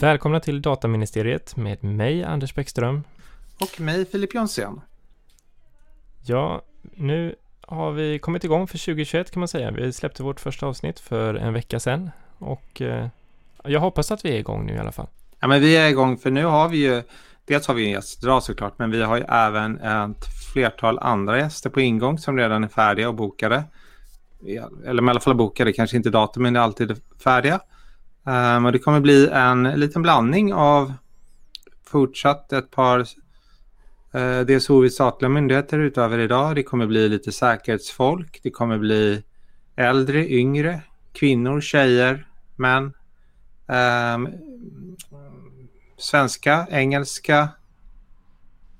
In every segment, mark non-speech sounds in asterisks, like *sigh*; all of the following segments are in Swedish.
Välkomna till Dataministeriet med mig, Anders Bäckström. Och mig, Filip Jonsson. Ja, nu har vi kommit igång för 2021 kan man säga. Vi släppte vårt första avsnitt för en vecka sedan och eh, jag hoppas att vi är igång nu i alla fall. Ja, men vi är igång för nu har vi ju, dels har vi en gäst idag såklart, men vi har ju även ett flertal andra gäster på ingång som redan är färdiga och bokade. Eller i alla fall bokade, kanske inte datum, men det är alltid färdiga. Um, och det kommer bli en liten blandning av fortsatt ett par eh, uh, DSO vid statliga myndigheter utöver idag. Det kommer bli lite säkerhetsfolk. Det kommer bli äldre, yngre, kvinnor, tjejer, män. Um, svenska, engelska,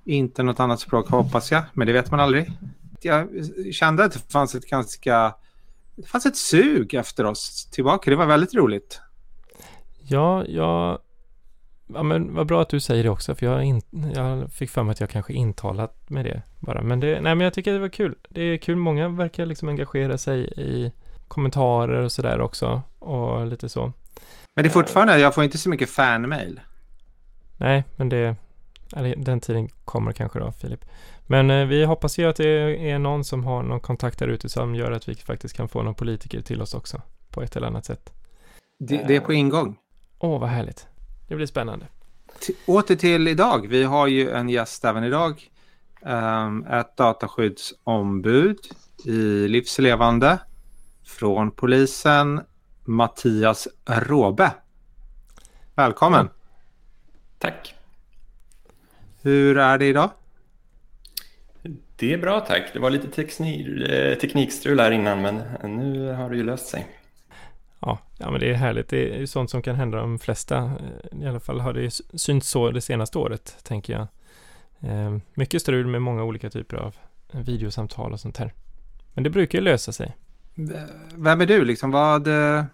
inte något annat språk hoppas jag, men det vet man aldrig. Jag kände att det fanns ett ganska det fanns ett sug efter oss tillbaka. Det var väldigt roligt. Ja, jag... Ja, men vad bra att du säger det också, för jag, in, jag fick för mig att jag kanske intalat med det bara. Men, det, nej, men jag tycker det var kul. Det är kul, många verkar liksom engagera sig i kommentarer och sådär också. Och lite så. Men det är fortfarande, jag får inte så mycket fanmail. Nej, men det, den tiden kommer kanske då, Filip. Men eh, vi hoppas ju att det är någon som har någon kontakt där ute som gör att vi faktiskt kan få någon politiker till oss också på ett eller annat sätt. Det, det är på ingång. Åh, oh, vad härligt. Det blir spännande. T åter till idag. Vi har ju en gäst även idag. Um, ett dataskyddsombud i Livslevande från polisen, Mattias Råbe. Välkommen! Ja. Tack! Hur är det idag? Det är bra tack. Det var lite teknikstrul här innan men nu har det ju löst sig. Ja, ja, men det är härligt. Det är sånt som kan hända de flesta. Eh, I alla fall har det synts så det senaste året, tänker jag. Eh, mycket strul med många olika typer av videosamtal och sånt här. Men det brukar ju lösa sig. Vem är du liksom? Vad... Eh,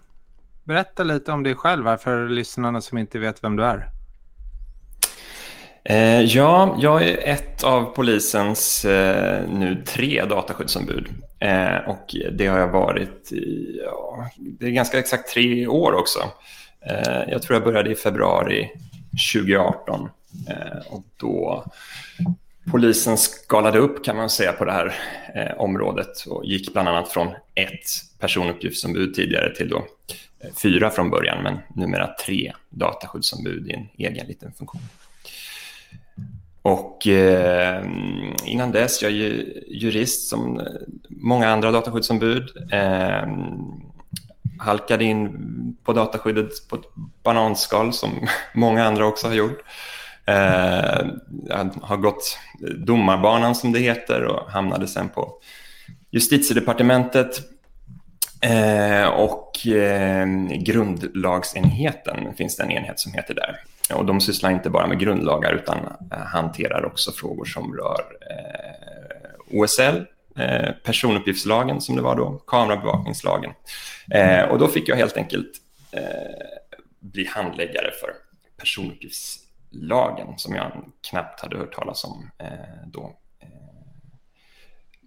berätta lite om dig själv här för lyssnarna som inte vet vem du är. Eh, ja, jag är ett av polisens eh, nu tre dataskyddsombud. Eh, och det har jag varit i, ja, det är ganska exakt tre år också. Eh, jag tror jag började i februari 2018. Eh, och då polisen skalade upp kan man säga på det här eh, området och gick bland annat från ett personuppgiftsombud tidigare till då eh, fyra från början, men numera tre dataskyddsombud i en egen liten funktion. Och eh, innan dess, jag är jurist som många andra dataskyddsombud. Eh, halkade in på dataskyddet på ett bananskal som *laughs* många andra också har gjort. Eh, jag har gått domarbanan som det heter och hamnade sen på justitiedepartementet. Eh, och eh, grundlagsenheten finns det en enhet som heter där. Och de sysslar inte bara med grundlagar utan eh, hanterar också frågor som rör eh, OSL, eh, personuppgiftslagen som det var då, kamerabevakningslagen. Eh, och då fick jag helt enkelt eh, bli handläggare för personuppgiftslagen som jag knappt hade hört talas om eh, då. Eh,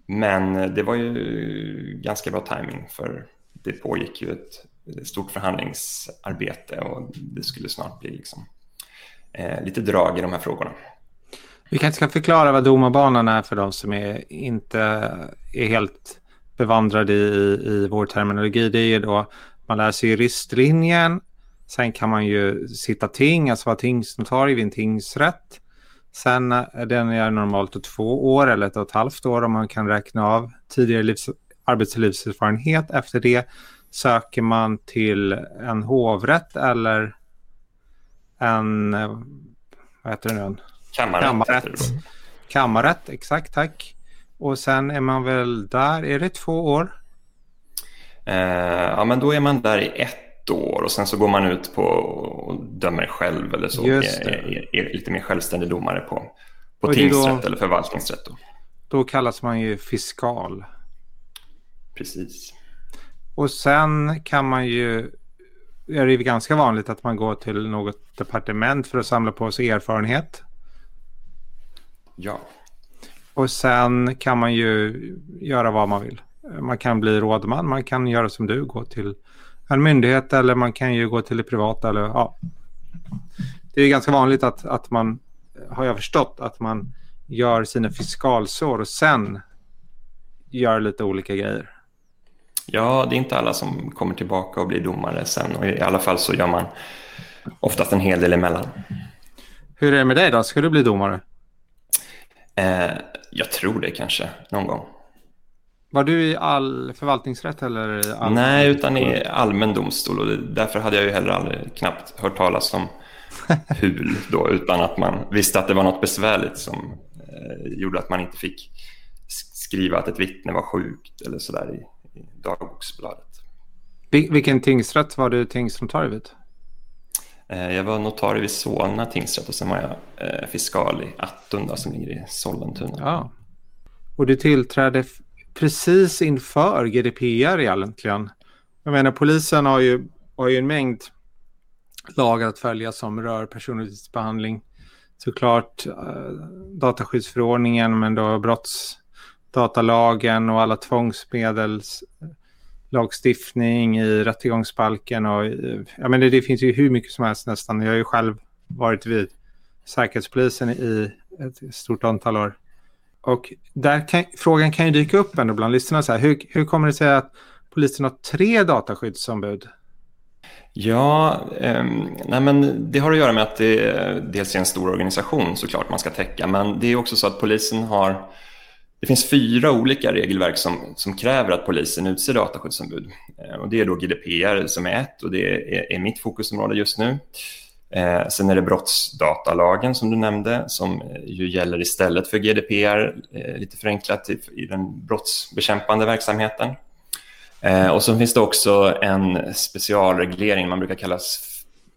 men det var ju ganska bra timing för det pågick ju ett stort förhandlingsarbete och det skulle snart bli liksom eh, lite drag i de här frågorna. Vi kanske ska förklara vad domarbanan är för de som är, inte är helt bevandrade i, i vår terminologi. Det är ju då man lär sig juristlinjen. Sen kan man ju sitta ting, alltså vara tingsnotarie vid en tingsrätt. Sen är den är normalt två år eller ett och ett halvt år om man kan räkna av tidigare livs, arbetslivserfarenhet. Efter det söker man till en hovrätt eller en, vad heter det nu? Kammarrätt. Kammarrätt. Kammarrätt, exakt, tack. Och sen är man väl där, är det två år? Eh, ja, men då är man där i ett år och sen så går man ut på och dömer själv eller så. Är, är, är, lite mer självständig domare på, på tingsrätt då, eller förvaltningsrätt. Då. då kallas man ju fiskal. Precis. Och sen kan man ju är det ganska vanligt att man går till något departement för att samla på sig erfarenhet. Ja. Och sen kan man ju göra vad man vill. Man kan bli rådman, man kan göra som du, gå till en myndighet eller man kan ju gå till det privata eller ja. det är ganska vanligt att, att man, har jag förstått, att man gör sina fiskalsår och sen gör lite olika grejer. Ja, det är inte alla som kommer tillbaka och blir domare sen och i alla fall så gör man oftast en hel del emellan. Hur är det med dig då? Ska du bli domare? Eh, jag tror det kanske, någon gång. Var du i all förvaltningsrätt eller? All... Nej, utan i allmän domstol och därför hade jag ju heller aldrig knappt hört talas om *laughs* HUL då, utan att man visste att det var något besvärligt som eh, gjorde att man inte fick skriva att ett vittne var sjukt eller sådär i, i dagboksbladet. Vil vilken tingsrätt var du tingsnotarie vid? Eh, jag var notarie vid Solna tingsrätt och sen var jag eh, fiskal i Attunda som ligger i Sollentuna. Ja. Och du tillträdde precis inför GDPR egentligen. Jag menar polisen har ju, har ju en mängd lagar att följa som rör personuppgiftsbehandling. Såklart eh, dataskyddsförordningen men då datalagen och alla tvångsmedelslagstiftning i rättegångsbalken och jag menar, det finns ju hur mycket som helst nästan. Jag har ju själv varit vid Säkerhetspolisen i ett stort antal år. Och där kan, frågan kan ju dyka upp ändå bland lyssnarna. Så här, hur, hur kommer det sig att polisen har tre dataskyddsombud? Ja, eh, nej men det har att göra med att det eh, dels är en stor organisation såklart man ska täcka, men det är också så att polisen har det finns fyra olika regelverk som, som kräver att polisen utser dataskyddsombud. Eh, och det är då GDPR som är ett och det är, är mitt fokusområde just nu. Eh, sen är det brottsdatalagen som du nämnde som eh, ju gäller istället för GDPR, eh, lite förenklat i, i den brottsbekämpande verksamheten. Eh, och så finns det också en specialreglering, man brukar kalla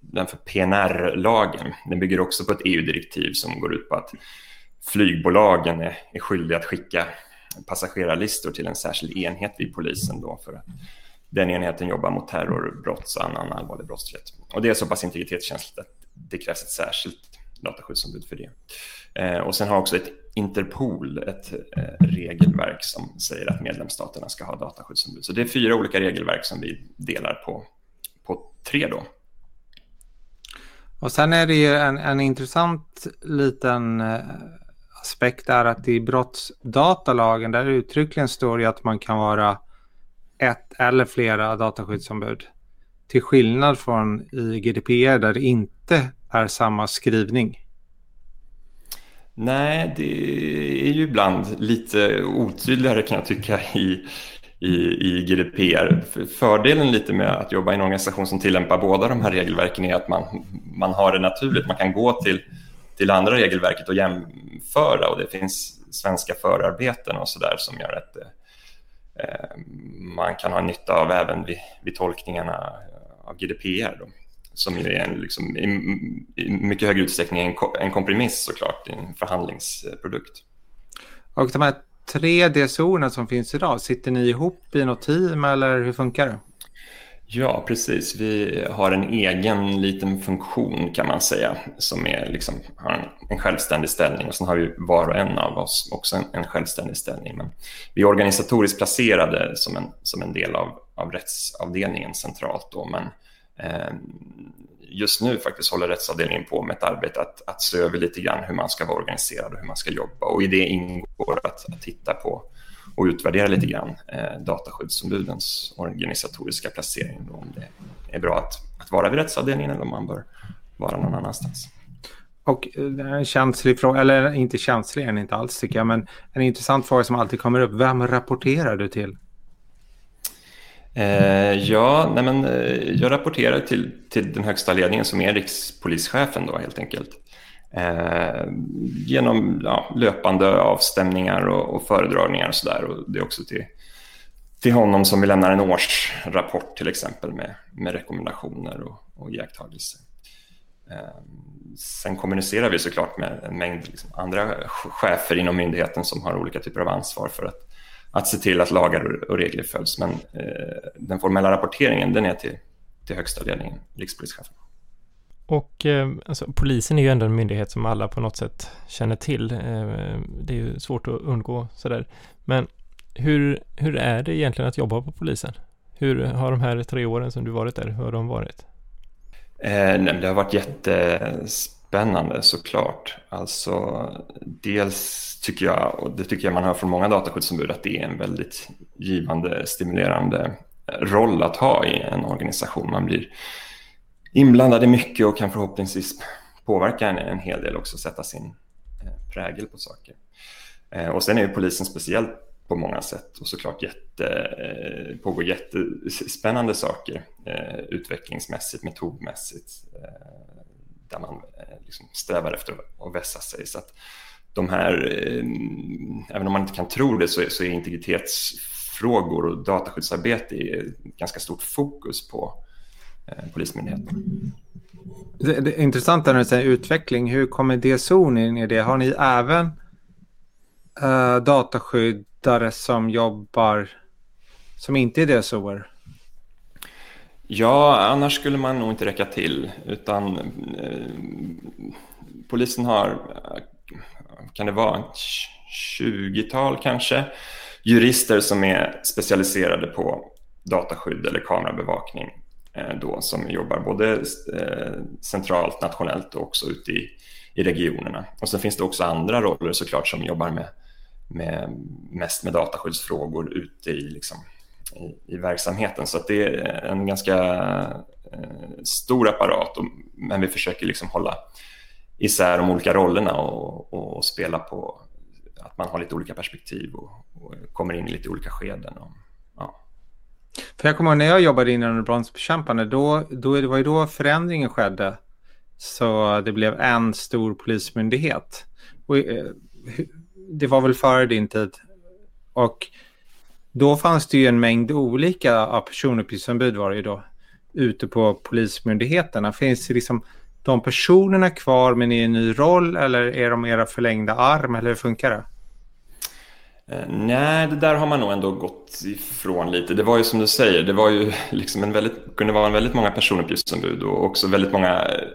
den för PNR-lagen. Den bygger också på ett EU-direktiv som går ut på att flygbolagen är, är skyldiga att skicka passagerarlistor till en särskild enhet vid polisen då för att den enheten jobbar mot terrorbrott och annan allvarlig brottslighet. Och det är så pass integritetskänsligt att det krävs ett särskilt dataskyddsombud för det. Eh, och sen har också ett Interpol ett eh, regelverk som säger att medlemsstaterna ska ha dataskyddsombud. Så det är fyra olika regelverk som vi delar på, på tre då. Och sen är det ju en, en intressant liten eh, aspekt är att i brottsdatalagen där uttryckligen står det att man kan vara ett eller flera dataskyddsombud. Till skillnad från i GDPR där det inte är samma skrivning. Nej, det är ju ibland lite otydligare kan jag tycka i, i, i GDPR. Fördelen lite med att jobba i en organisation som tillämpar båda de här regelverken är att man, man har det naturligt. Man kan gå till, till andra regelverket och jämföra och det finns svenska förarbeten och så där som gör att eh, man kan ha nytta av även vid, vid tolkningarna eh, av GDPR. Då som ju är en, liksom, i, i mycket högre utsträckning en, en kompromiss såklart, en förhandlingsprodukt. Och de här tre DSO som finns idag, sitter ni ihop i något team eller hur funkar det? Ja, precis. Vi har en egen liten funktion kan man säga som är liksom, har en, självständig ställning och sen har vi var och en av oss också en, en självständig ställning. Men vi är organisatoriskt placerade som en, som en del av, av rättsavdelningen centralt då, men eh, just nu faktiskt håller rättsavdelningen på med ett arbete att, att se över lite grann hur man ska vara organiserad och hur man ska jobba. Och i det ingår att, att titta på och utvärdera lite grann eh, dataskyddsombudens organisatoriska placering. Om det är bra att, att vara vid rättsavdelningen eller om man bör vara någon annanstans. Och eh, en känslig fråga, eller inte känslig, är inte alls tycker jag, men en intressant fråga som alltid kommer upp. Vem rapporterar du till? Eh, ja, nej men, eh, jag rapporterar till, till den högsta ledningen som är rikspolischefen då helt enkelt. Eh, genom ja, löpande avstämningar och, och föredragningar och sådär. Och det är också till, till honom som vi lämnar en årsrapport till exempel med, med rekommendationer och, och iakttagelser. Eh, sen kommunicerar vi såklart med en mängd liksom, andra chefer inom myndigheten som har olika typer av ansvar för att att se till att lagar och regler följs. Men eh, den formella rapporteringen den är till, till högsta ledningen, rikspolischefen. Och eh, alltså, polisen är ju ändå en myndighet som alla på något sätt känner till. Eh, det är ju svårt att undgå sådär. Men hur, hur är det egentligen att jobba på polisen? Hur har de här tre åren som du varit där, hur har de varit? Eh, nej, det har varit jättespännande såklart. Alltså, dels tycker jag, och det tycker jag man hör från många dataskyddsombud, att det är en väldigt givande, stimulerande roll att ha i en organisation. Man blir inblandad i mycket och kan förhoppningsvis påverka en, en hel del också, sätta sin eh, prägel på saker. Eh, och sen är ju polisen speciellt på många sätt och såklart jätte, eh, pågår jättespännande saker utvecklingsmässigt, metodmässigt där man liksom strävar efter att vässa sig. Så att de här, även om man inte kan tro det så är, så är integritetsfrågor och dataskyddsarbete ganska stort fokus på Polismyndigheten. Det, det är intressant när du säger utveckling. Hur kommer DSO in i det? Har ni även uh, dataskyddare som jobbar som inte är DSOer? Ja, annars skulle man nog inte räcka till. Utan eh, polisen har, kan det vara, ett 20-tal kanske, jurister som är specialiserade på dataskydd eller kamerabevakning eh, Eh, då, som jobbar både eh, centralt, nationellt och också ute i, i regionerna. Och sen finns det också andra roller såklart som jobbar med, med mest med dataskyddsfrågor ute i, liksom, i, i verksamheten. Så det är en ganska eh, stor apparat, och, men vi försöker liksom hålla isär de olika rollerna och, och, spela på att man har lite olika perspektiv och, och kommer in i lite olika skeden. Och, ja. För jag kommer ihåg när jag jobbade inom brottsbekämpande, då, då, det var ju då förändringen skedde. Så det blev en stor polismyndighet. Och, eh, det var väl före din tid. Och då fanns det ju en mängd olika personuppgiftsombud var det ju då ute på polismyndigheterna. Finns det liksom de personerna kvar men i en ny roll eller är de era förlängda arm eller hur funkar det? Eh, nej, det där har man nog ändå gått ifrån lite. Det var ju som du säger, det var ju *laughs* liksom en väldigt, kunde vara en väldigt många personuppgiftsombud och också väldigt många eh,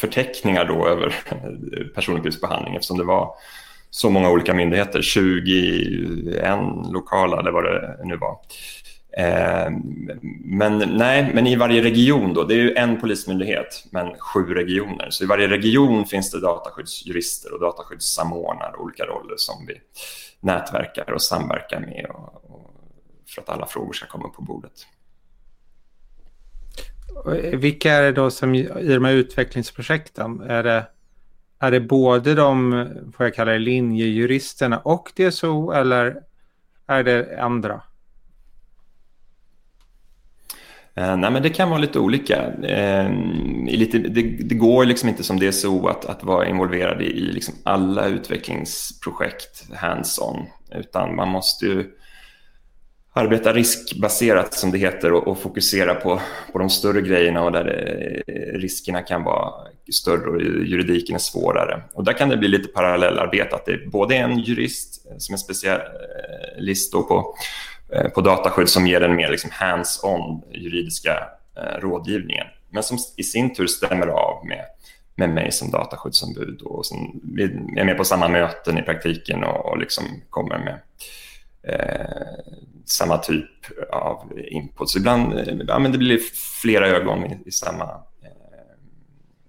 förteckningar då över *laughs* personuppgiftsbehandling eftersom det var så många olika myndigheter, 21 lokala eller vad det nu var. Eh, men nej, men i varje region då, det är ju en polismyndighet men sju regioner. Så i varje region finns det dataskyddsjurister och dataskyddssamordnare och olika roller som vi nätverkar och samverkar med och, och för att alla frågor ska komma på bordet. Eh, vilka är det då som i de här utvecklingsprojekten? Är det, är det både de, får jag kalla det, linjejuristerna och DSO eller är det andra? Eh, Eh, nej, men det kan vara lite olika. Eh, lite, det, det, går liksom inte som DSO att, att vara involverad i, i liksom alla utvecklingsprojekt hands-on, utan man måste ju arbeta riskbaserat som det heter och, och fokusera på, på de större grejerna och där det, riskerna kan vara större och juridiken är svårare. Och där kan det bli lite parallellarbete, att det är både en jurist som är specialist på Eh, på dataskydd som ger den mer liksom hands-on juridiska eh, rådgivningen. Men som i sin tur stämmer av med, med mig som dataskyddsombud och som är med på samma möten i praktiken och, och liksom kommer med eh, samma typ av input. Så ibland eh, ja, men det blir flera ögon i, i samma, eh,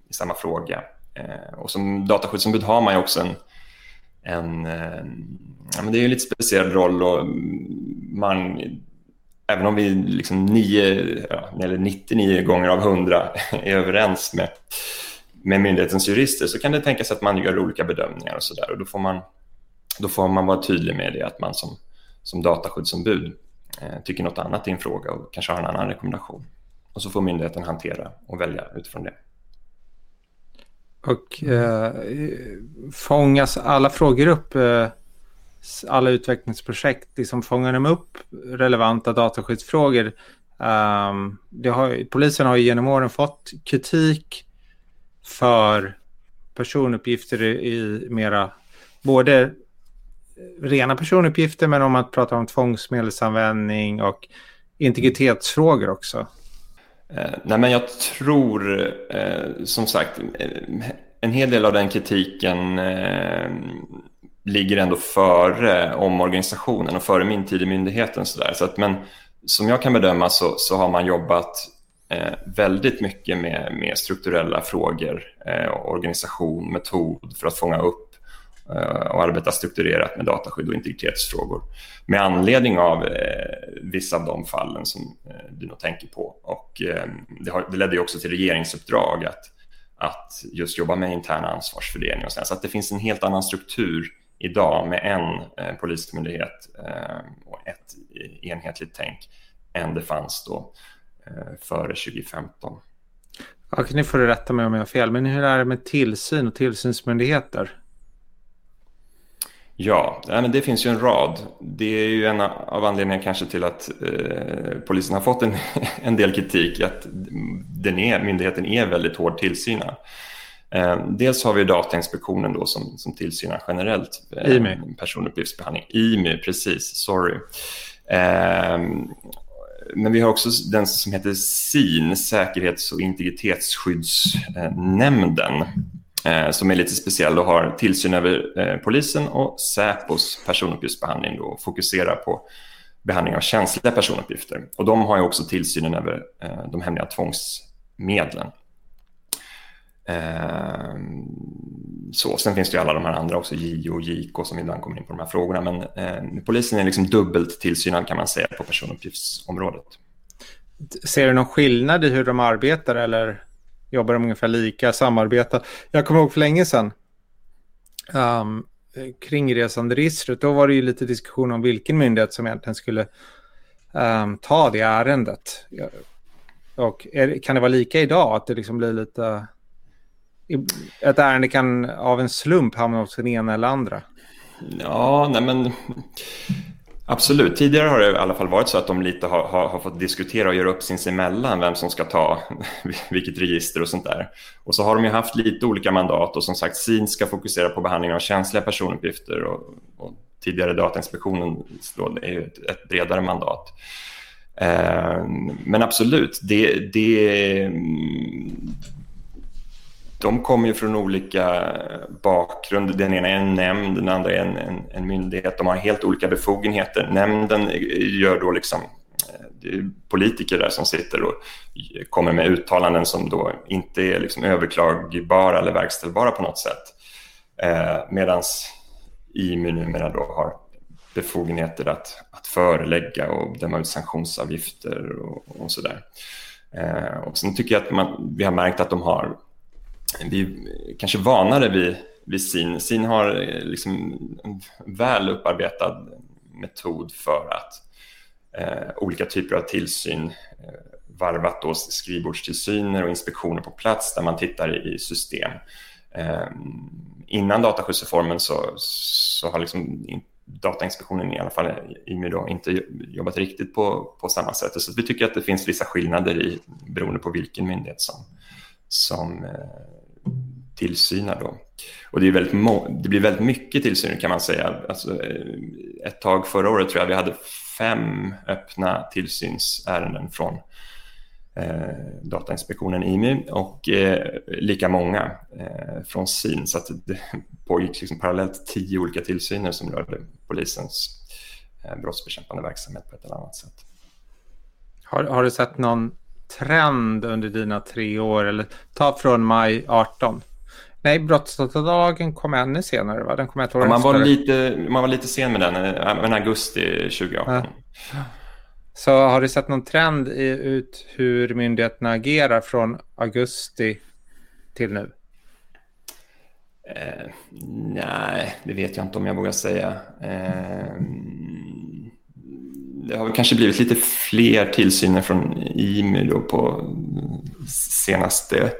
i samma fråga. Eh, och som dataskyddsombud har man ju också en, en eh, ja, men det är en lite speciell roll och man, även om vi liksom nio, eller 99 gånger av 100 är överens med, med myndighetens jurister så kan det tänkas att man gör olika bedömningar och så där och då får man, då får man vara tydlig med det att man som, som dataskyddsombud eh, tycker något annat i en fråga och kanske har en annan rekommendation. Och så får myndigheten hantera och välja utifrån det. Och eh, fångas alla frågor upp eh, alla utvecklingsprojekt, liksom fångar de upp relevanta dataskyddsfrågor? Um, har, polisen har ju genom åren fått kritik för personuppgifter i, i mera, både rena personuppgifter men om man pratar om tvångsmedelsanvändning och integritetsfrågor också. Eh, nej men jag tror eh, som sagt eh, en hel del av den kritiken ligger ändå före omorganisationen och före min tid i myndigheten. Så där. Så att, men som jag kan bedöma så, så har man jobbat eh, väldigt mycket med, med strukturella frågor, eh, organisation, metod för att fånga upp Eh, och arbeta strukturerat med dataskydd och integritetsfrågor med anledning av eh, vissa av de fallen som eh, du nog tänker på. Och, eh, det, har, det ledde också till regeringsuppdrag att, att just jobba med intern ansvarsfördelning och sen, så att det finns en helt annan struktur idag med en eh, polismyndighet eh, och ett eh, enhetligt tänk än det fanns då före 2015. Ja, ni får rätta mig om jag har fel, men hur är det med tillsyn och tillsynsmyndigheter? Ja, men det finns ju en rad. Det är ju en av anledningarna kanske till att eh, polisen har fått en, *laughs* en del kritik, att den är, myndigheten är väldigt hård tillsynad. Eh, dels har vi Datainspektionen då som, som tillsynar generellt eh, IMI. personuppgiftsbehandling. IMI, precis, sorry. Eh, men vi har också den som heter SIN, Säkerhets och integritetsskyddsnämnden Eh, som är lite speciell och har tillsyn över eh, polisen och Säpos personuppgiftsbehandling och fokuserar på behandling av känsliga personuppgifter. Och de har ju också tillsynen över eh, de hemliga tvångsmedlen. Ehm, så, sen finns det ju alla de här andra också, JO och JK som ibland kommer in på de här frågorna. Men eh, polisen är liksom dubbelt tillsynad kan man säga på personuppgiftsområdet. Ser du någon skillnad i hur de arbetar eller jobbar de ungefär lika, samarbetar? Jag kommer ihåg för länge sedan um, kring resanderegistret, då var det ju lite diskussion om vilken myndighet som egentligen skulle um, ta det ärendet. Och är, kan det vara lika idag, att det liksom blir lite ett ärende kan av en slump hamna hos den ena eller andra? Ja, nej men absolut. Tidigare har det i alla fall varit så att de lite har, har, har fått diskutera och göra upp sinsemellan vem som ska ta *laughs* vilket register och sånt där. Och så har de ju haft lite olika mandat och som sagt SIN ska fokusera på behandling av känsliga personuppgifter och, och tidigare Datainspektionen är ju ett, ett bredare mandat. Eh, men absolut, det, det, de kommer ju från olika eh, bakgrund. Den ena är en nämnd, den andra är en, en, en myndighet. De har helt olika befogenheter. Nämnden eh, gör då liksom eh, det är politiker där som sitter och kommer med uttalanden som då inte är liksom överklagbara eller verkställbara på något sätt. Eh, Medan IMU numera då har befogenheter att, att förelägga och döma ut sanktionsavgifter och, och sådär. Eh, och sen tycker jag att man, vi har märkt att de har vi är kanske vanare vid, vid SIN. SIN har eh, liksom en väl upparbetad metod för att eh, olika typer av tillsyn eh, varvat då skrivbordstillsyner och inspektioner på plats där man tittar i system. Eh, innan dataskyddsreformen så, så har liksom Datainspektionen i alla fall eh, i då, inte jobbat riktigt på, på samma sätt. Så vi tycker att det finns vissa skillnader i, beroende på vilken myndighet som, som eh, tillsynar. Då. Och det, är väldigt det blir väldigt mycket tillsyn kan man säga. Alltså, eh, ett tag förra året tror jag vi hade fem öppna tillsynsärenden från eh, Datainspektionen IMI och eh, lika många eh, från SIN. Så att det pågick liksom parallellt tio olika tillsyner som rörde polisens eh, brottsbekämpande verksamhet på ett eller annat sätt. Har, har du sett någon trend under dina tre år? Eller ta från maj 18. Nej, brottsdatalagen kom ännu senare va? Den kom ett år ja, man, var lite, man var lite sen med den, eh, men augusti 2018. Ja. Så har du sett någon trend i, ut hur myndigheterna agerar från augusti till nu? Eh, nej, det vet jag inte om jag vågar säga. Eh, det har kanske blivit lite fler tillsyner från IMY då på senaste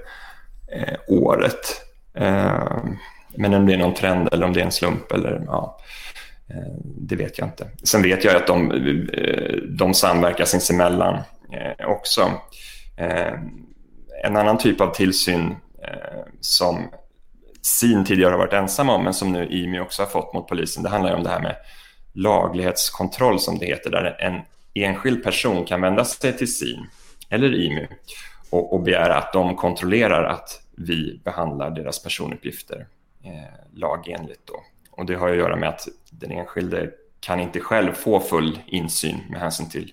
eh, året. Eh, men om det är någon trend eller om det är en slump eller ja, eh, det vet jag inte. Sen vet jag att de, eh, de samverkar sinsemellan eh, också. Eh, en annan typ av tillsyn eh, som SIN tidigare har varit ensam om men som nu IMY också har fått mot polisen, det handlar om det här med laglighetskontroll som det heter, där en enskild person kan vända sig till SIN eller IMU och, och begära att de kontrollerar att vi behandlar deras personuppgifter eh, lagenligt. Då. Och det har att göra med att den enskilde kan inte själv få full insyn med hänsyn till,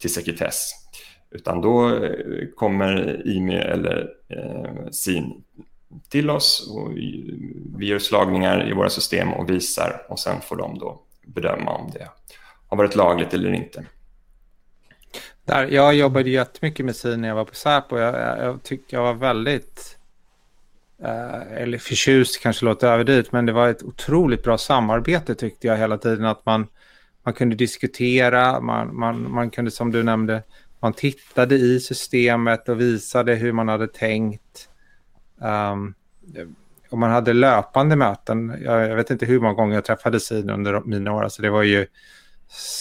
till sekretess. Utan då eh, kommer IMU eller eh, SIN till oss och vi gör slagningar i våra system och visar och sen får de då bedöma om det har varit lagligt eller inte. Där, jag jobbade jättemycket med SIN när jag var på Säpo. Jag, jag, jag tyckte jag var väldigt, eh, eller förtjust kanske låter överdrivet, men det var ett otroligt bra samarbete tyckte jag hela tiden. Att man, man kunde diskutera, man, man, man kunde som du nämnde, man tittade i systemet och visade hur man hade tänkt. Um, och man hade löpande möten. Jag, jag, vet inte hur många gånger jag träffade SIN under mina år. Alltså det var ju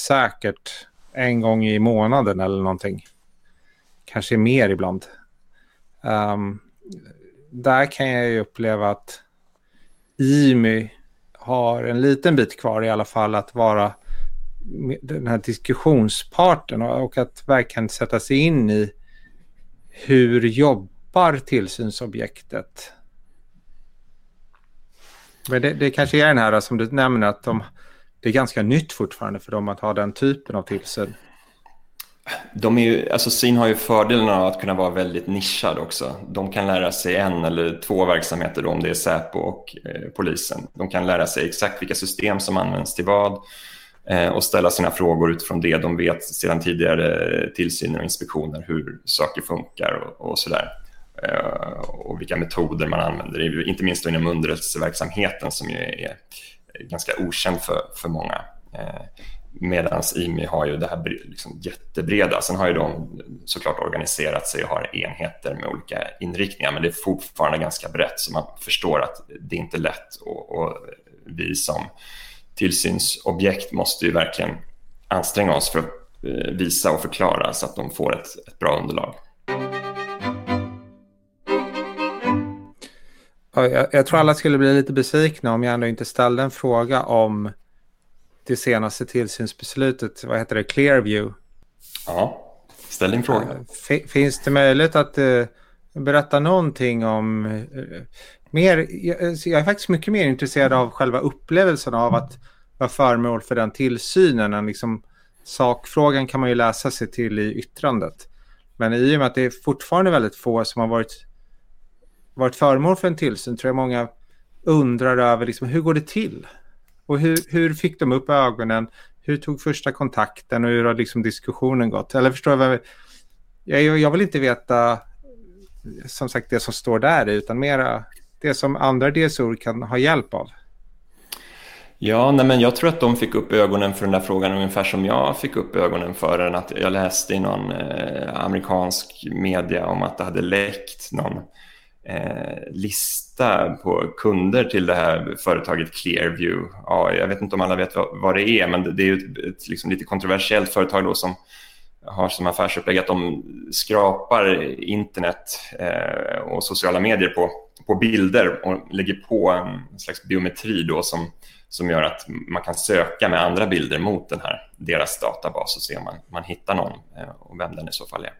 säkert en gång i månaden eller någonting. Kanske mer ibland. Um, där kan jag ju uppleva att IMY har en liten bit kvar i alla fall att vara den här diskussionsparten och att verkligen sätta sig in i hur jobbar tillsynsobjektet? Men det, det kanske är den här som du nämner att de, det är ganska nytt fortfarande för dem att ha den typen av tillsyn. De är ju, alltså SIN har ju fördelen av att kunna vara väldigt nischad också. De kan lära sig en eller två verksamheter då, om det är Säpo och eh, polisen. De kan lära sig exakt vilka system som används till vad eh, och ställa sina frågor utifrån det. De vet sedan tidigare tillsyner och inspektioner hur saker funkar och, och sådär. Eh, och vilka metoder man använder, inte minst inom underrättelseverksamheten som ju är ganska okänd för, för många. Eh, Medan IMI har ju det här liksom jättebreda. Sen har ju de såklart organiserat sig och har enheter med olika inriktningar, men det är fortfarande ganska brett så man förstår att det är inte lätt och, och vi som tillsynsobjekt måste ju verkligen anstränga oss för att eh, visa och förklara så att de får ett, ett bra underlag. Jag, jag, tror alla skulle bli lite besvikna om jag ändå inte ställde en fråga om det senaste tillsynsbeslutet. Vad heter det? Clearview. Ja, ställ din fråga. Finns det möjlighet att uh, berätta någonting om... Uh, mer, jag, jag, är faktiskt mycket mer intresserad av själva upplevelsen av att vara föremål för den tillsynen. Än liksom, sakfrågan kan man ju läsa sig till i yttrandet. Men i och med att det är fortfarande väldigt få som har varit varit föremål för en tillsyn tror jag många undrar över liksom, hur går det till? Och hur, hur fick de upp ögonen? Hur tog första kontakten och hur har liksom diskussionen gått? Eller förstår jag, jag, jag vill inte veta som sagt det som står där utan mera det som andra DSO kan ha hjälp av. Ja, nej men jag tror att de fick upp ögonen för den där frågan ungefär som jag fick upp ögonen för den. Att jag läste i någon eh, amerikansk media om att det hade läckt någon eh, lista på kunder till det här företaget Clearview. Ja, jag vet inte om alla vet vad, vad det är, men det, är ju ett, ett liksom lite kontroversiellt företag då som har som affärsupplägg att de skrapar internet eh, och sociala medier på, på bilder och lägger på en slags biometri då som, som gör att man kan söka med andra bilder mot den här, deras databas och se om man, man hittar någon eh, och vem den i så fall är.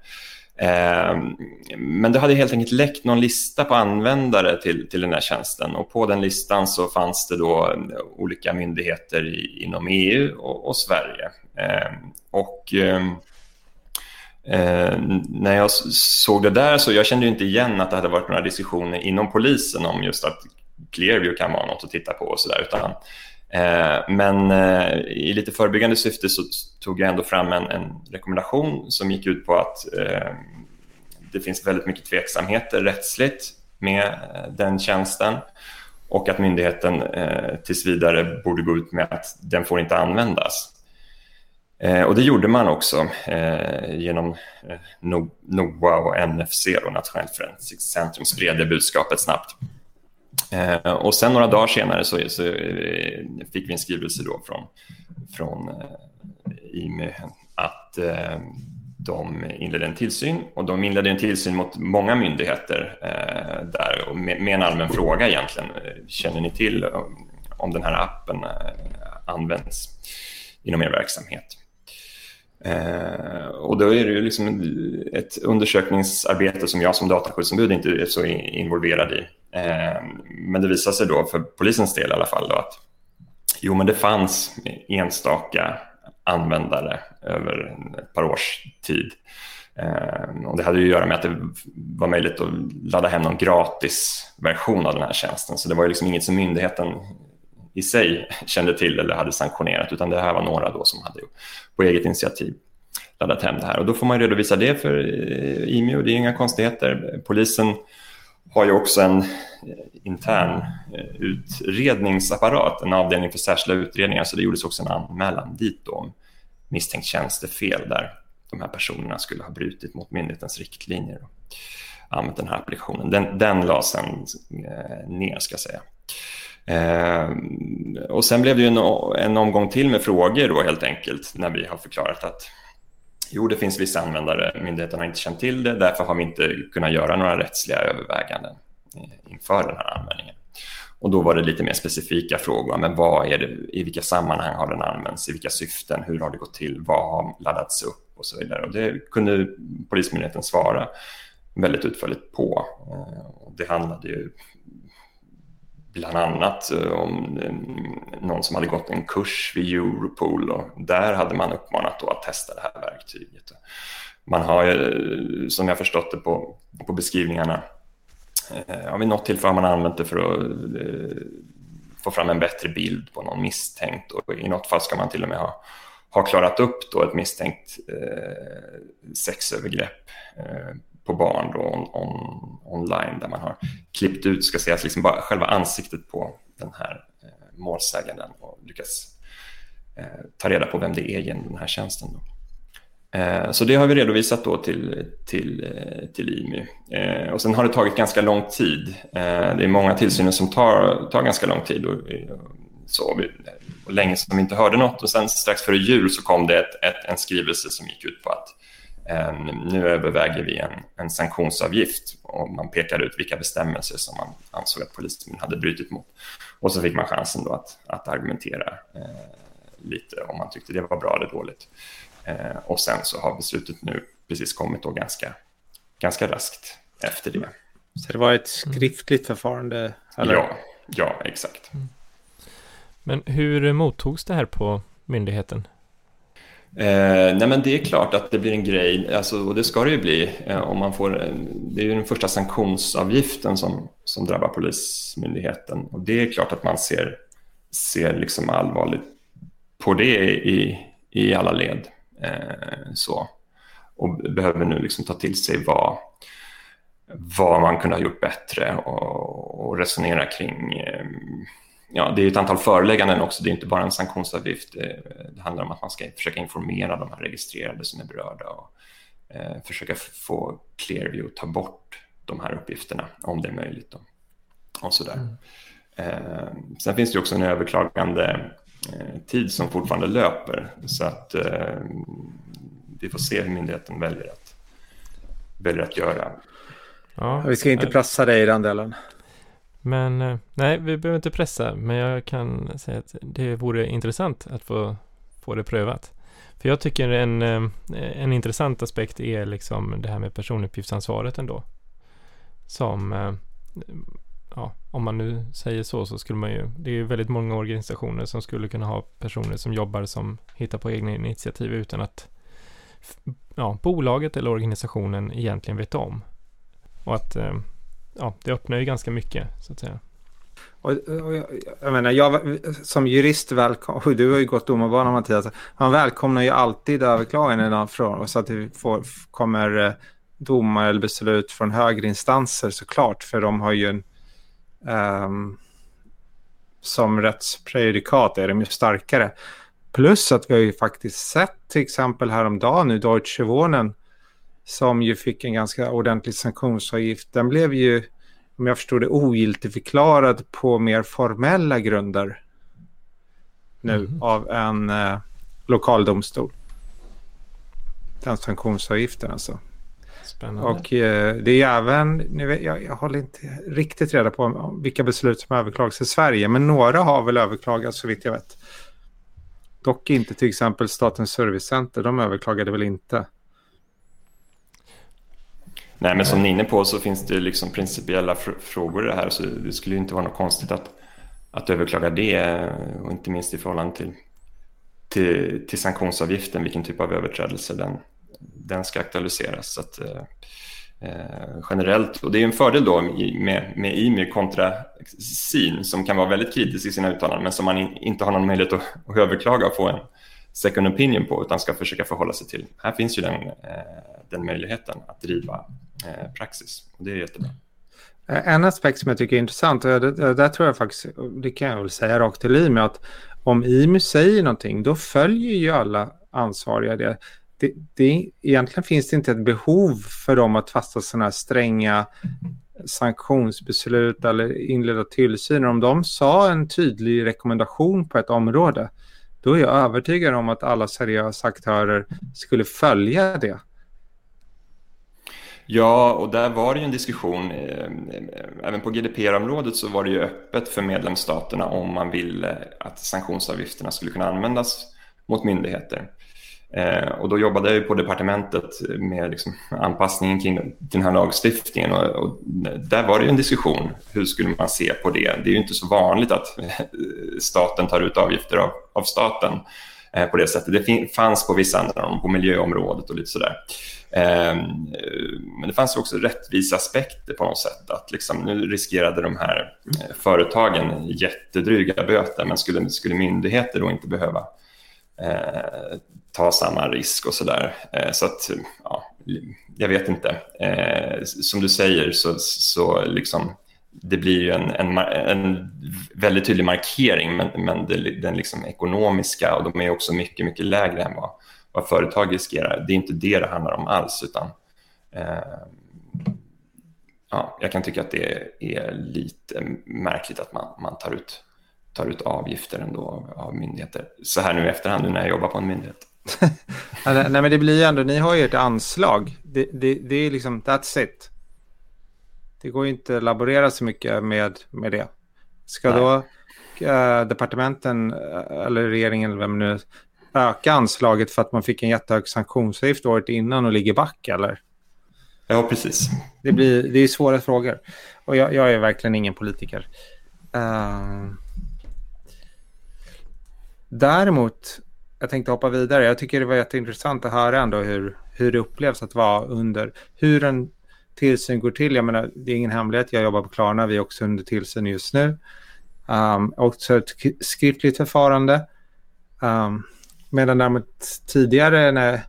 Ehm, men det hade helt enkelt läckt någon lista på användare till, till den här tjänsten och på den listan så fanns det då eh, olika myndigheter i, inom EU och, och Sverige. Ehm, och ehm, eh, när jag såg det där så jag kände inte igen att det hade varit några diskussioner inom polisen om just att Clearview kan vara något att titta på och sådär utan Eh, men eh, i lite förebyggande syfte så tog jag ändå fram en, en rekommendation som gick ut på att eh, det finns väldigt mycket tveksamheter rättsligt med den tjänsten och att myndigheten tills vidare borde gå ut med att den får inte användas. och det gjorde man också genom NOA och NFC, då, Nationellt forensiskt centrum, spred det budskapet snabbt. Eh, och sen några dagar senare så, så eh, fick vi en skrivelse då från, från eh, IMU att eh, de inledde en tillsyn och de inledde en tillsyn mot många myndigheter eh, där och med, med, en allmän fråga egentligen. Eh, känner ni till om, om den här appen eh, används inom er verksamhet? Eh, och då är det ju liksom ett undersökningsarbete som jag som dataskyddsombud inte är så involverad i. Eh, men det visade sig då för polisens del i alla fall då att jo, men det fanns enstaka användare över ett par års tid Eh, och det hade ju att göra med att det var möjligt att ladda hem någon gratis version av den här tjänsten. Så det var ju liksom inget som myndigheten i sig kände till eller hade sanktionerat, utan det här var några då som hade på eget initiativ laddat hem det här. Och då får man redovisa det för eh, IMU, det är inga konstigheter. Polisen har ju också en eh, intern eh, utredningsapparat, en avdelning för särskilda utredningar, så det gjordes också en anmälan dit då om misstänkt tjänstefel där de här personerna skulle ha brutit mot myndighetens riktlinjer och använt den här applikationen. Den, den lades sen ner, ska jag säga. Eh, och sen blev det ju en, en omgång till med frågor då helt enkelt när vi har förklarat att jo, det finns vissa användare, myndigheten har inte känt till det, därför har vi inte kunnat göra några rättsliga överväganden eh, inför den här användningen. Och då var det lite mer specifika frågor. Men vad är det, I vilka sammanhang har den använts? I vilka syften? Hur har det gått till? Vad har laddats upp? Och så vidare. Och det kunde Polismyndigheten svara väldigt utförligt på. Eh, det handlade ju bland annat eh, om eh, någon som hade gått en kurs vid Europol och där hade man uppmanat att testa det här verktyget. Man har, eh, som jag förstått det på, på beskrivningarna, ja, vid något tillfälle har man använt det för att få fram en bättre bild på någon misstänkt och i något fall ska man till och med ha, ha klarat upp då ett misstänkt eh, sexövergrepp eh, på barn då on, on, online där man har klippt ut, ska sägas, liksom bara själva ansiktet på den här eh, målsäganden och lyckats eh, ta reda på vem det är genom den här tjänsten. Då. Eh, så det har vi redovisat då till, till, eh, till IMY. Eh, och sen har det tagit ganska lång tid. Eh, det är många tillsyner som tar, tar ganska lång tid. Och, så, och länge som vi inte hörde något. Och sen strax före jul så kom det ett, ett, en skrivelse som gick ut på att nu överväger vi en, en sanktionsavgift och man pekade ut vilka bestämmelser som man ansåg att polisen hade brutit mot. Och så fick man chansen då att, att argumentera eh, lite om man tyckte det var bra eller dåligt. Eh, och sen så har beslutet nu precis kommit då ganska, ganska raskt efter det. Så det var ett skriftligt förfarande? Eller? Ja, ja, exakt. Mm. Men hur mottogs det här på myndigheten? Eh, nej men det är klart att det blir en grej, alltså, och det ska det ju bli. Eh, om man får, det är ju den första sanktionsavgiften som, som drabbar Polismyndigheten. Och det är klart att man ser, ser liksom allvarligt på det i, i alla led. Eh, så. Och behöver nu liksom ta till sig vad, vad man kunde ha gjort bättre och, och resonera kring eh, ja, det är ett antal förelägganden också, det är inte bara en sanktionsavgift. Det, det handlar om att man ska försöka informera de här registrerade som är berörda och eh, försöka få Clearview att ta bort de här uppgifterna om det är möjligt. Då. Och sådär. Mm. Eh, sen finns det också en överklagande Eh, tid som fortfarande löper. Så att eh, vi får se hur myndigheten väljer att, väljer att göra. Ja, vi ska inte pressa dig i den delen. Men eh, nej, vi behöver inte pressa, men jag kan säga att det vore intressant att få, få det prövat. För jag tycker en, eh, en intressant aspekt är liksom det här med personuppgiftsansvaret ändå. Som eh, ja, om man nu säger så, så skulle man ju, det är ju väldigt många organisationer som skulle kunna ha personer som jobbar som hittar på egna initiativ utan att ja, bolaget eller organisationen egentligen vet om. Och att eh, ja, det öppnar ju ganska mycket så att säga. Och, och jag, jag, menar, jag som jurist välkomnar, du har ju gått domarbanan Mattias, man välkomnar ju alltid överklaganden från så att det får, kommer eh, domar eller beslut från högre instanser såklart, för de har ju en Um, som rättsprejudikat är de ju starkare. Plus att vi har ju faktiskt sett till exempel häromdagen nu Deutsche Wohnen som ju fick en ganska ordentlig sanktionsavgift. Den blev ju, om jag förstod det, ogiltigförklarad på mer formella grunder nu mm. av en eh, lokal domstol. Den sanktionsavgiften alltså. Spännande. Och eh, det är även, nu jag, jag håller inte riktigt reda på vilka beslut som överklagas i Sverige, men några har väl överklagats så vitt jag vet. Dock inte till exempel Statens servicecenter, de överklagade väl inte. Nej, men som ni är inne på så finns det liksom principiella fr frågor i det här, så det skulle ju inte vara något konstigt att, att överklaga det, och inte minst i förhållande till, till, till sanktionsavgiften, vilken typ av överträdelse den, den ska aktualiseras. Så att, eh, eh generellt, och det är en fördel då med, med IMY kontra SIN som kan vara väldigt kritisk i sina uttalanden men som man in, inte har någon möjlighet att, att överklaga och få en second opinion på utan ska försöka förhålla sig till. Här finns ju den, eh, den möjligheten att driva Eh, praxis och det är jättebra. Eh, en aspekt som jag tycker är intressant, och det, där tror jag faktiskt, det kan jag väl säga rakt till IMY, att om IMY säger någonting, då följer ju alla ansvariga det. Det, det. Egentligen finns det inte ett behov för dem att fasta sådana här stränga sanktionsbeslut eller inleda tillsyn. Om de sa en tydlig rekommendation på ett område, då är jag övertygad om att alla seriösa aktörer skulle följa det. Ja, och där var det ju en diskussion. Eh, även på GDPR-området så var det ju öppet för medlemsstaterna om man ville att sanktionsavgifterna skulle kunna användas mot myndigheter. Eh, och då jobbade jag ju på departementet med liksom anpassningen kring den här lagstiftningen och, och, där var det ju en diskussion. Hur skulle man se på det? Det är ju inte så vanligt att eh, staten tar ut avgifter av, av staten eh, Eh, på det sättet. Det fanns på vissa andra, på miljöområdet och lite sådär. Ehm, eh, men det fanns också rättvisa aspekter på något sätt. Att liksom, nu riskerade de här eh, företagen jättedryga böter men skulle, skulle myndigheter då inte behöva eh, ta samma risk och sådär. Eh, så att, ja, jag vet inte. Eh, som du säger så, så liksom, det blir ju en, en, en väldigt tydlig markering men, men det, den liksom ekonomiska och de är också mycket, mycket lägre än vad vad företag riskerar. Det är inte det det handlar om alls, utan eh, ja, jag kan tycka att det är lite märkligt att man, man tar, ut, tar ut avgifter ändå av myndigheter. Så här nu i efterhand, nu när jag jobbar på en myndighet. *laughs* Nej, men det blir ju ändå, ni har ju ett anslag. Det, det, det är liksom, that's it. Det går ju inte att laborera så mycket med, med det. Ska Nej. då äh, departementen eh, eller regeringen eller vem nu öka anslaget för att man fick en jättehög sanktionsavgift året innan och ligger back eller? Ja, precis. Det, blir, det är svåra frågor. Och jag, jag är verkligen ingen politiker. Uh... Däremot, jag tänkte hoppa vidare. Jag tycker det var jätteintressant att höra ändå hur, hur det upplevs att vara under, hur en tillsyn går till. Jag menar, det är ingen hemlighet, jag jobbar på Klarna, vi är också under tillsyn just nu. Ehm, um, också ett skriftligt förfarande. Um, Medan däremot tidigare, när,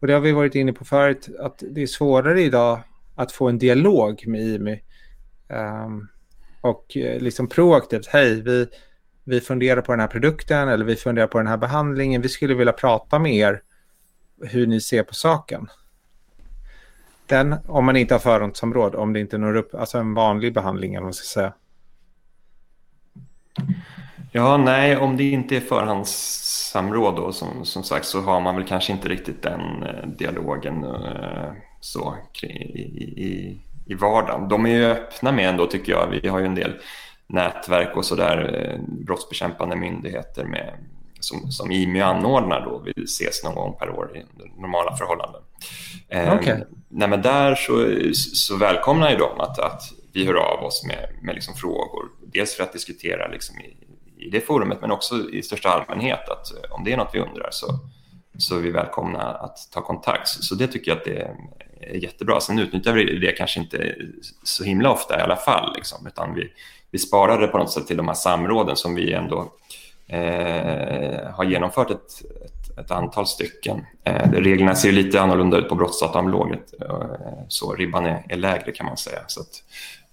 och det har vi varit inne på förut, att det är svårare idag att få en dialog med IMI. Um, ehm, och eh, liksom proaktivt, hej, vi, vi funderar på den här produkten eller vi funderar på den här behandlingen. Vi skulle vilja prata med er hur ni ser på saken. Den, om man inte har förhandsområd, om det inte når upp, alltså en vanlig behandling eller vad man ska säga. Ja, nej, om det inte är förhandssamråd då som, som sagt så har man väl kanske inte riktigt den eh, dialogen eh, så i, i, i vardagen. De är ju öppna med ändå tycker jag. Vi har ju en del nätverk och sådär, eh, brottsbekämpande myndigheter med, som, som IMY anordnar då. Vi ses någon gång per år i normala förhållanden. Okay. Eh, där så, så välkomnar ju de att, att vi hör av oss med, med liksom frågor. Dels för att diskutera liksom i, i det forumet men också i största allmänhet att eh, om det är något vi undrar så, så är vi välkomna att ta kontakt. Så det tycker jag att det är jättebra. Sen utnyttjar vi det kanske inte så himla ofta i alla fall, liksom, utan vi, vi sparar det på något sätt till de här samråden som vi ändå eh, har genomfört ett, ett, ett antal stycken. Eh, reglerna ser lite annorlunda ut på brottsdataområdet, eh, så ribban är, är, lägre kan man säga. Så att,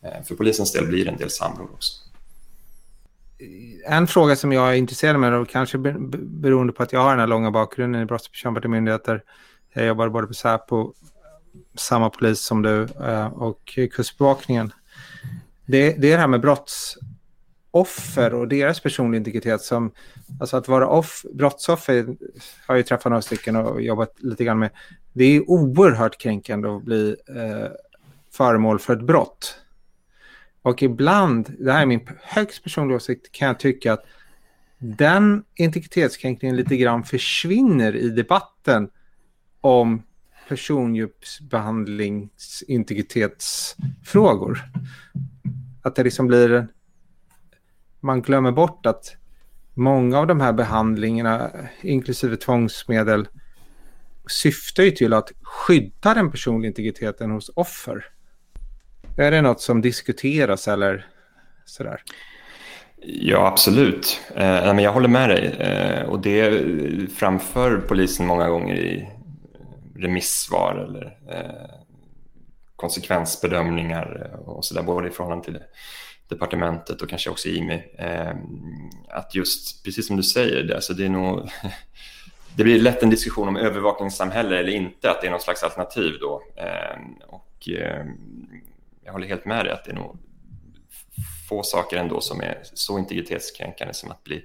eh, för polisens del blir det en del samråd också en fråga som jag är intresserad av, och kanske beroende på att jag har den här långa bakgrunden i brottsbekämpande myndigheter. Jag jobbar både på Säpo, samma polis som du, eh, och Kustbevakningen. Det, det är det här med brotts offer och deras personliga integritet som, alltså att vara off, brottsoffer har jag ju träffat några stycken och jobbat lite grann med. Det är oerhört kränkande att bli eh, föremål för ett brott. Och ibland, det här är min högst personliga åsikt, kan jag tycka att den integritetskränkningen lite grann försvinner i debatten om persondjupsbehandlingsintegritetsfrågor. Att det liksom blir... Man glömmer bort att många av de här behandlingarna, inklusive tvångsmedel, syftar ju till att skydda den personliga integriteten hos offer. Är det något som diskuteras eller sådär? Ja, absolut. Eh, jag håller med dig. Eh, och det framför polisen många gånger i remissvar eller eh, konsekvensbedömningar och sådär, både i förhållande till departementet och kanske också IMI. Eh, att just, precis som du säger, det, alltså det är nog *laughs* det blir lätt en diskussion om övervakningssamhälle eller inte, att det är någon slags alternativ då. Eh, och eh, jag håller helt med dig att det är nog få saker ändå som är så integritetskränkande som att bli,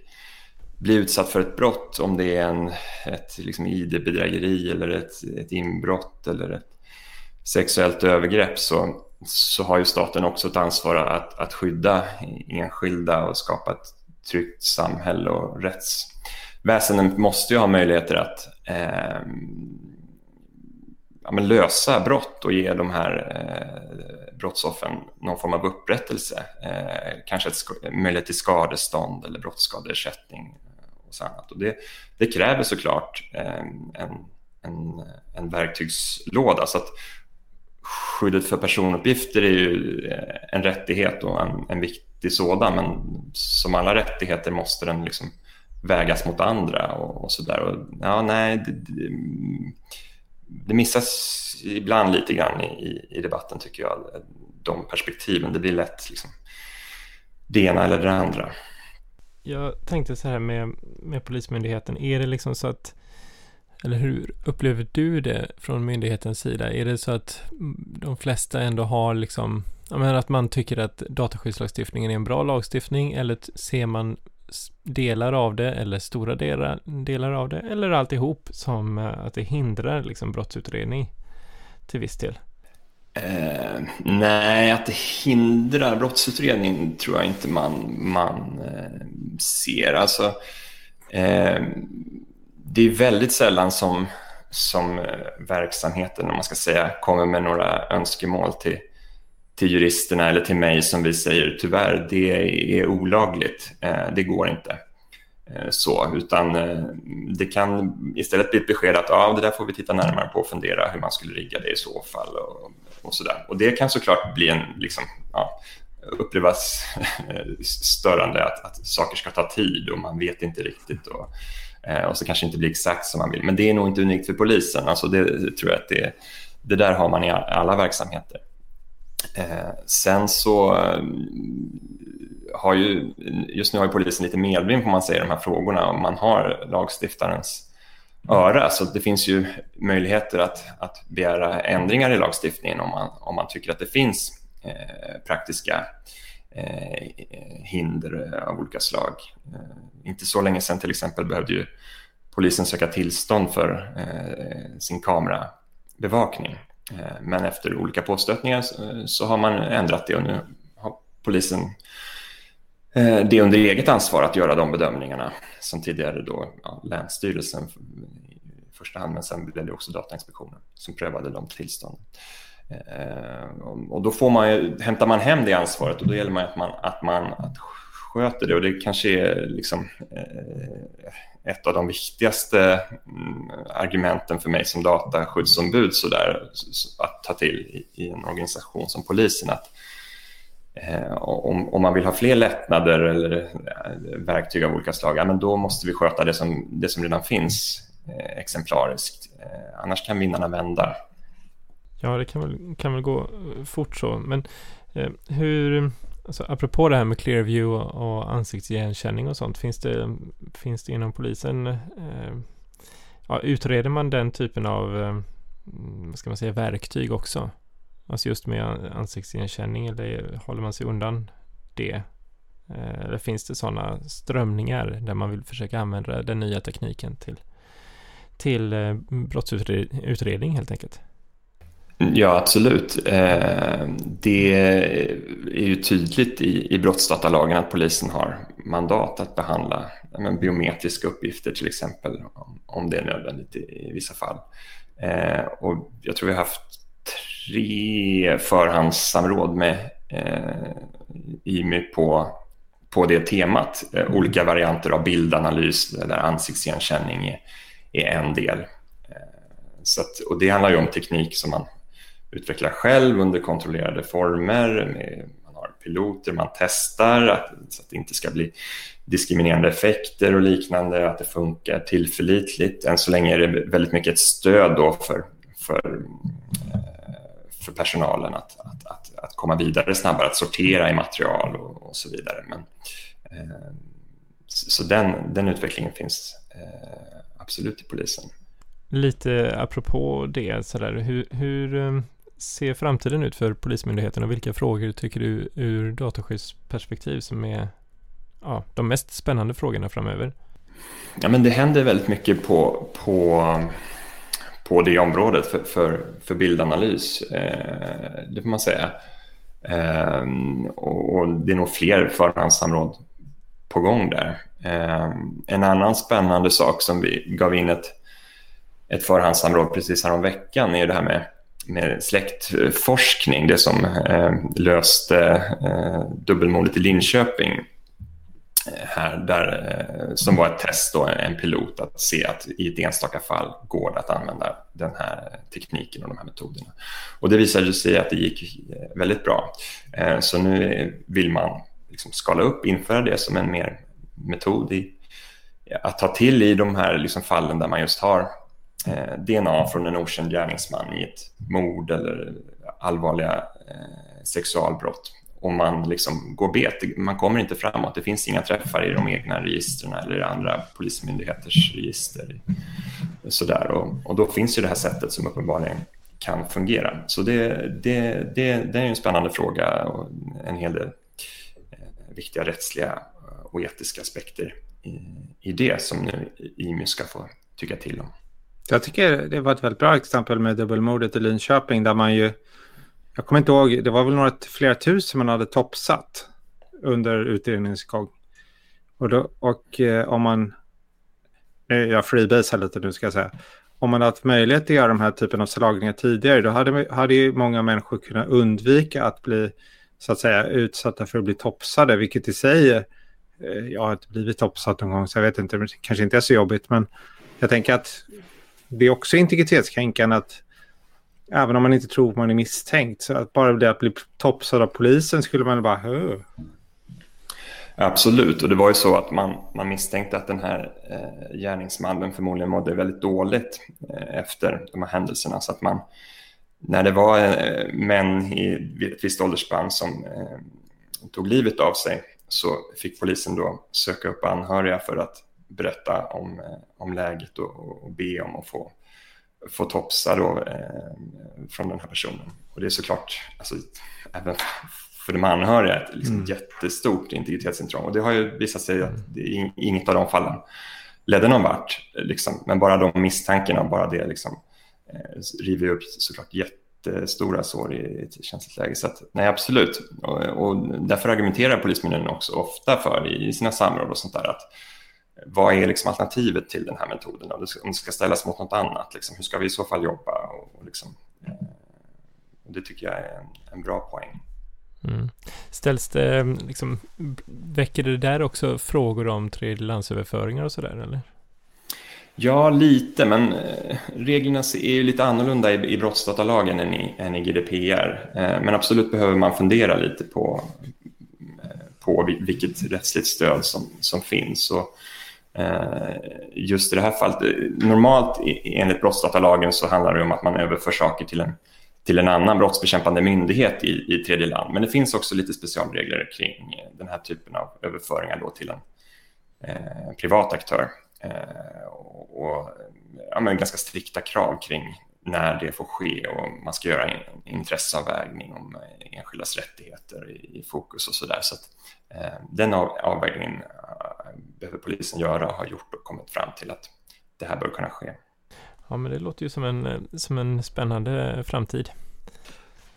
bli utsatt för ett brott, om det är en, ett liksom ID-bedrägeri eller ett, ett inbrott eller ett sexuellt övergrepp så, så har ju staten också ett ansvar att, att skydda enskilda och skapa ett tryggt samhälle och rättsväsendet måste ju ha möjligheter att eh, ja, lösa brott och ge de här eh, brottsoffren någon form av upprättelse. Eh, kanske ett möjlighet till skadestånd eller brottsskadeersättning och så annat. Och det, det kräver såklart eh, en, en, en verktygslåda. Så att skyddet för personuppgifter är ju eh, en rättighet och en, en viktig sådan, men som alla rättigheter måste den liksom vägas mot andra och, och där. Ja, nej, det, det, det, missas ibland lite grann i, i, debatten tycker jag, de perspektiven. Det blir lätt liksom det ena eller det andra. Jag tänkte så här med, med Polismyndigheten, är det liksom så att eller hur upplever du det från myndighetens sida? Är det så att de flesta ändå har liksom, menar att man tycker att dataskyddslagstiftningen är en bra lagstiftning eller ser man delar av det eller stora delar, delar av det eller alltihop som eh, att det hindrar liksom brottsutredning till viss del? Eh, nej, att det hindrar brottsutredning tror jag inte man, man eh, ser. Alltså, eh, det är väldigt sällan som, som eh, verksamheten, om man ska säga, kommer med några önskemål till, till juristerna eller till mig som vi säger tyvärr, det är olagligt, eh, det går inte. Eh, så, utan det kan istället bli ett besked att ja, det där får vi titta närmare på och fundera hur man skulle rigga det i så fall och, och så där. Och det kan såklart bli en, liksom, ja, upplevas *laughs* störande att, att saker ska ta tid och man vet inte riktigt. Och, Eh, och så kanske inte blir exakt som man vill. Men det är nog inte unikt för polisen. Alltså det, det tror jag att det, det där har man i alla verksamheter. Eh, sen så eh, har ju, just nu har ju polisen lite medvind får man säga i de här frågorna och man har lagstiftarens öra. Så det finns ju möjligheter att, att begära ändringar i lagstiftningen om man, om man tycker att det finns eh, praktiska eh, hinder av olika slag. Eh, inte så länge sedan till exempel behövde ju polisen söka tillstånd för eh, sin kamerabevakning. Eh, men efter olika påstötningar så, så, har man ändrat det och nu har polisen det det under eget ansvar att göra de bedömningarna som tidigare då ja, Länsstyrelsen i första hand, men sen blev det också Datainspektionen som prövade de tillstånden. Eh, och då får man, hämtar man hem det ansvaret och då gäller det att man, att man att sköter det och det kanske är liksom, eh, ett av de viktigaste mm, argumenten för mig som dataskyddsombud så där, att ta till i, i en organisation som polisen. Att, eh, om, om, man vill ha fler lättnader eller eh, verktyg av olika slag, ja, men då måste vi sköta det som, det som redan finns eh, exemplariskt. Eh, annars kan vinnarna vända. Ja, det kan väl, kan väl gå eh, fort så. Men eh, hur, alltså, apropå det här med Clearview och, och ansiktsigenkänning och sånt, finns det, finns det inom polisen, eh, ja, utreder man den typen av, eh, vad ska man säga, verktyg också? Alltså just med ansiktsigenkänning eller håller man sig undan det? Eh, eller finns det sådana strömningar där man vill försöka använda den nya tekniken till, till eh, brottsutredning helt enkelt? Ja, absolut. Eh, det är ju tydligt i, brottsdatalagen att polisen har mandat att behandla biometriska uppgifter till exempel, om det är nödvändigt i, vissa fall. Eh, och jag tror vi har haft tre förhandssamråd med eh, IMY på, på det temat. olika varianter av bildanalys där ansiktsigenkänning är, är en del så att, och det handlar ju om teknik som man utvecklar själv under kontrollerade former. Med, man har piloter, man testar att, så att det inte ska bli diskriminerande effekter och liknande, att det funkar tillförlitligt. Än så länge är det väldigt mycket ett stöd då för, för, eh, för personalen att, att, att, att komma vidare snabbare, att sortera i material och, och så vidare. Men, eh, så den, den utvecklingen finns eh, absolut i polisen. Lite apropå det, så där, hur, hur eh, ser framtiden ut för Polismyndigheten och vilka frågor tycker du ur dataskyddsperspektiv som är ja, de mest spännande frågorna framöver? Ja, men det händer väldigt mycket på, på, på det området för, för, för bildanalys, eh, det får man säga. Eh, och, och, det är nog fler förhandssamråd på gång där. Eh, en annan spännande sak som vi gav in ett, ett förhandssamråd precis här om veckan är det här med, med släktforskning, det som eh, löste eh, dubbelmordet i Linköping eh, här, där, eh, som var ett test, då, en pilot, att se att i ett enstaka fall går det att använda den här tekniken och de här metoderna. Och det visade sig att det gick eh, väldigt bra. Eh, så nu vill man liksom skala upp, införa det som en mer metod i, att ta till i de här liksom fallen där man just har Eh, DNA från en okänd gärningsman i ett mord eller allvarliga eh, sexualbrott. Och man liksom går bet, man kommer inte framåt. Det finns inga träffar i de egna registren eller i andra polismyndigheters register. Sådär. Och, och då finns ju det här sättet som uppenbarligen kan fungera. Så det, det, det, det är en spännande fråga och en hel del eh, viktiga rättsliga eh, och etiska aspekter i, i det som nu IMY ska få tycka till om. Jag tycker det var ett väldigt bra exempel med dubbelmordet i Linköping där man ju, jag kommer inte ihåg, det var väl några flera tusen man hade toppsatt under utredningens gång. Och, då, och eh, om man, jag freebasar lite nu ska jag säga, om man haft möjlighet att göra de här typen av slagningar tidigare, då hade, hade ju många människor kunnat undvika att bli så att säga utsatta för att bli topsade, vilket i sig Eh, jag har inte blivit topsat någon gång så jag vet inte, det kanske inte är så jobbigt men jag tänker att det är också integritetskränkande att även om man inte tror man är misstänkt så att bara det att bli topsad av polisen skulle man bara Hö. Absolut, och det var ju så att man, man misstänkte att den här eh, gärningsmannen förmodligen mådde väldigt dåligt eh, efter de här händelserna. Så att man, när det var eh, män i ett visst åldersspann som eh, tog livet av sig så fick polisen då söka upp anhöriga för att berätta om, eh, om läget och, och be om att få, få topsa då, eh, från den här personen. Och det är såklart, alltså, även för de anhöriga, ett liksom mm. jättestort integritetsintrång. Och det har ju visat sig att det, inget av de fallen ledde någon vart. Liksom. Men bara de misstankarna, bara det liksom, eh, river upp såklart jätte jättestora sår i ett känsligt läge. Så att, nej, absolut. Och, och därför argumenterar Polismyndigheten också ofta för i sina samråd och sånt där att vad är liksom alternativet till den här metoden? Om det ska ställas mot något annat, liksom, hur ska vi i så fall jobba? Och, och liksom, eh, det tycker jag är en, en bra poäng. Mm. Ställs det, liksom, väcker det där också frågor om tredjelandsöverföringar och sådär, eller? Ja, lite, men eh, reglerna är ju lite annorlunda i, i brottsdatalagen än i, än i GDPR. Eh, men absolut behöver man fundera lite på, på vilket rättsligt stöd som, som finns. Och, Eh, just i det här fallet, eh, normalt enligt brottsdatalagen så handlar det om att man överför saker till en, till en annan brottsbekämpande myndighet i, i tredje land. Men det finns också lite specialregler kring eh, den här typen av överföringar då till en eh, privat aktör. Eh, och ja, men ganska strikta krav kring när det får ske och man ska göra en intresseavvägning om enskildas rättigheter i fokus och så där. Så att, eh, den av, avvägningen behöver polisen göra och har gjort och kommit fram till att det här bör kunna ske. Ja, men det låter ju som en, som en spännande framtid.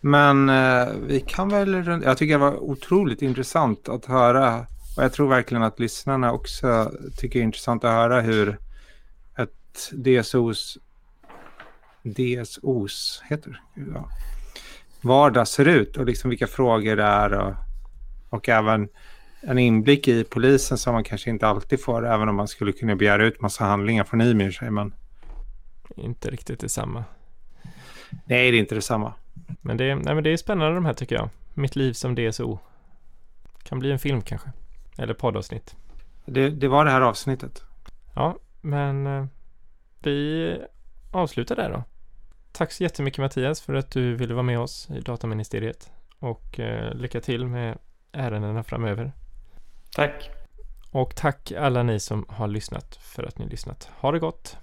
Men eh, vi kan väl, jag tycker det var otroligt intressant att höra och jag tror verkligen att lyssnarna också tycker det är intressant att höra hur ett DSOs, DSOs heter det, ja, vardag ser ut och liksom vilka frågor det är och, och även en inblick i polisen som man kanske inte alltid får även om man skulle kunna begära ut massa handlingar från Ymir säger man. inte riktigt detsamma. Nej, det är inte detsamma. Men det, nej, men det är spännande de här tycker jag. Mitt liv som DSO. Kan bli en film kanske. Eller poddavsnitt. Det, det var det här avsnittet. Ja, men eh, vi avslutar där då. Tack så jättemycket Mattias för att du ville vara med oss i Dataministeriet. Och eh, lycka till med ärendena framöver. Tack. Och tack alla ni som har lyssnat för att ni lyssnat. Ha det gott!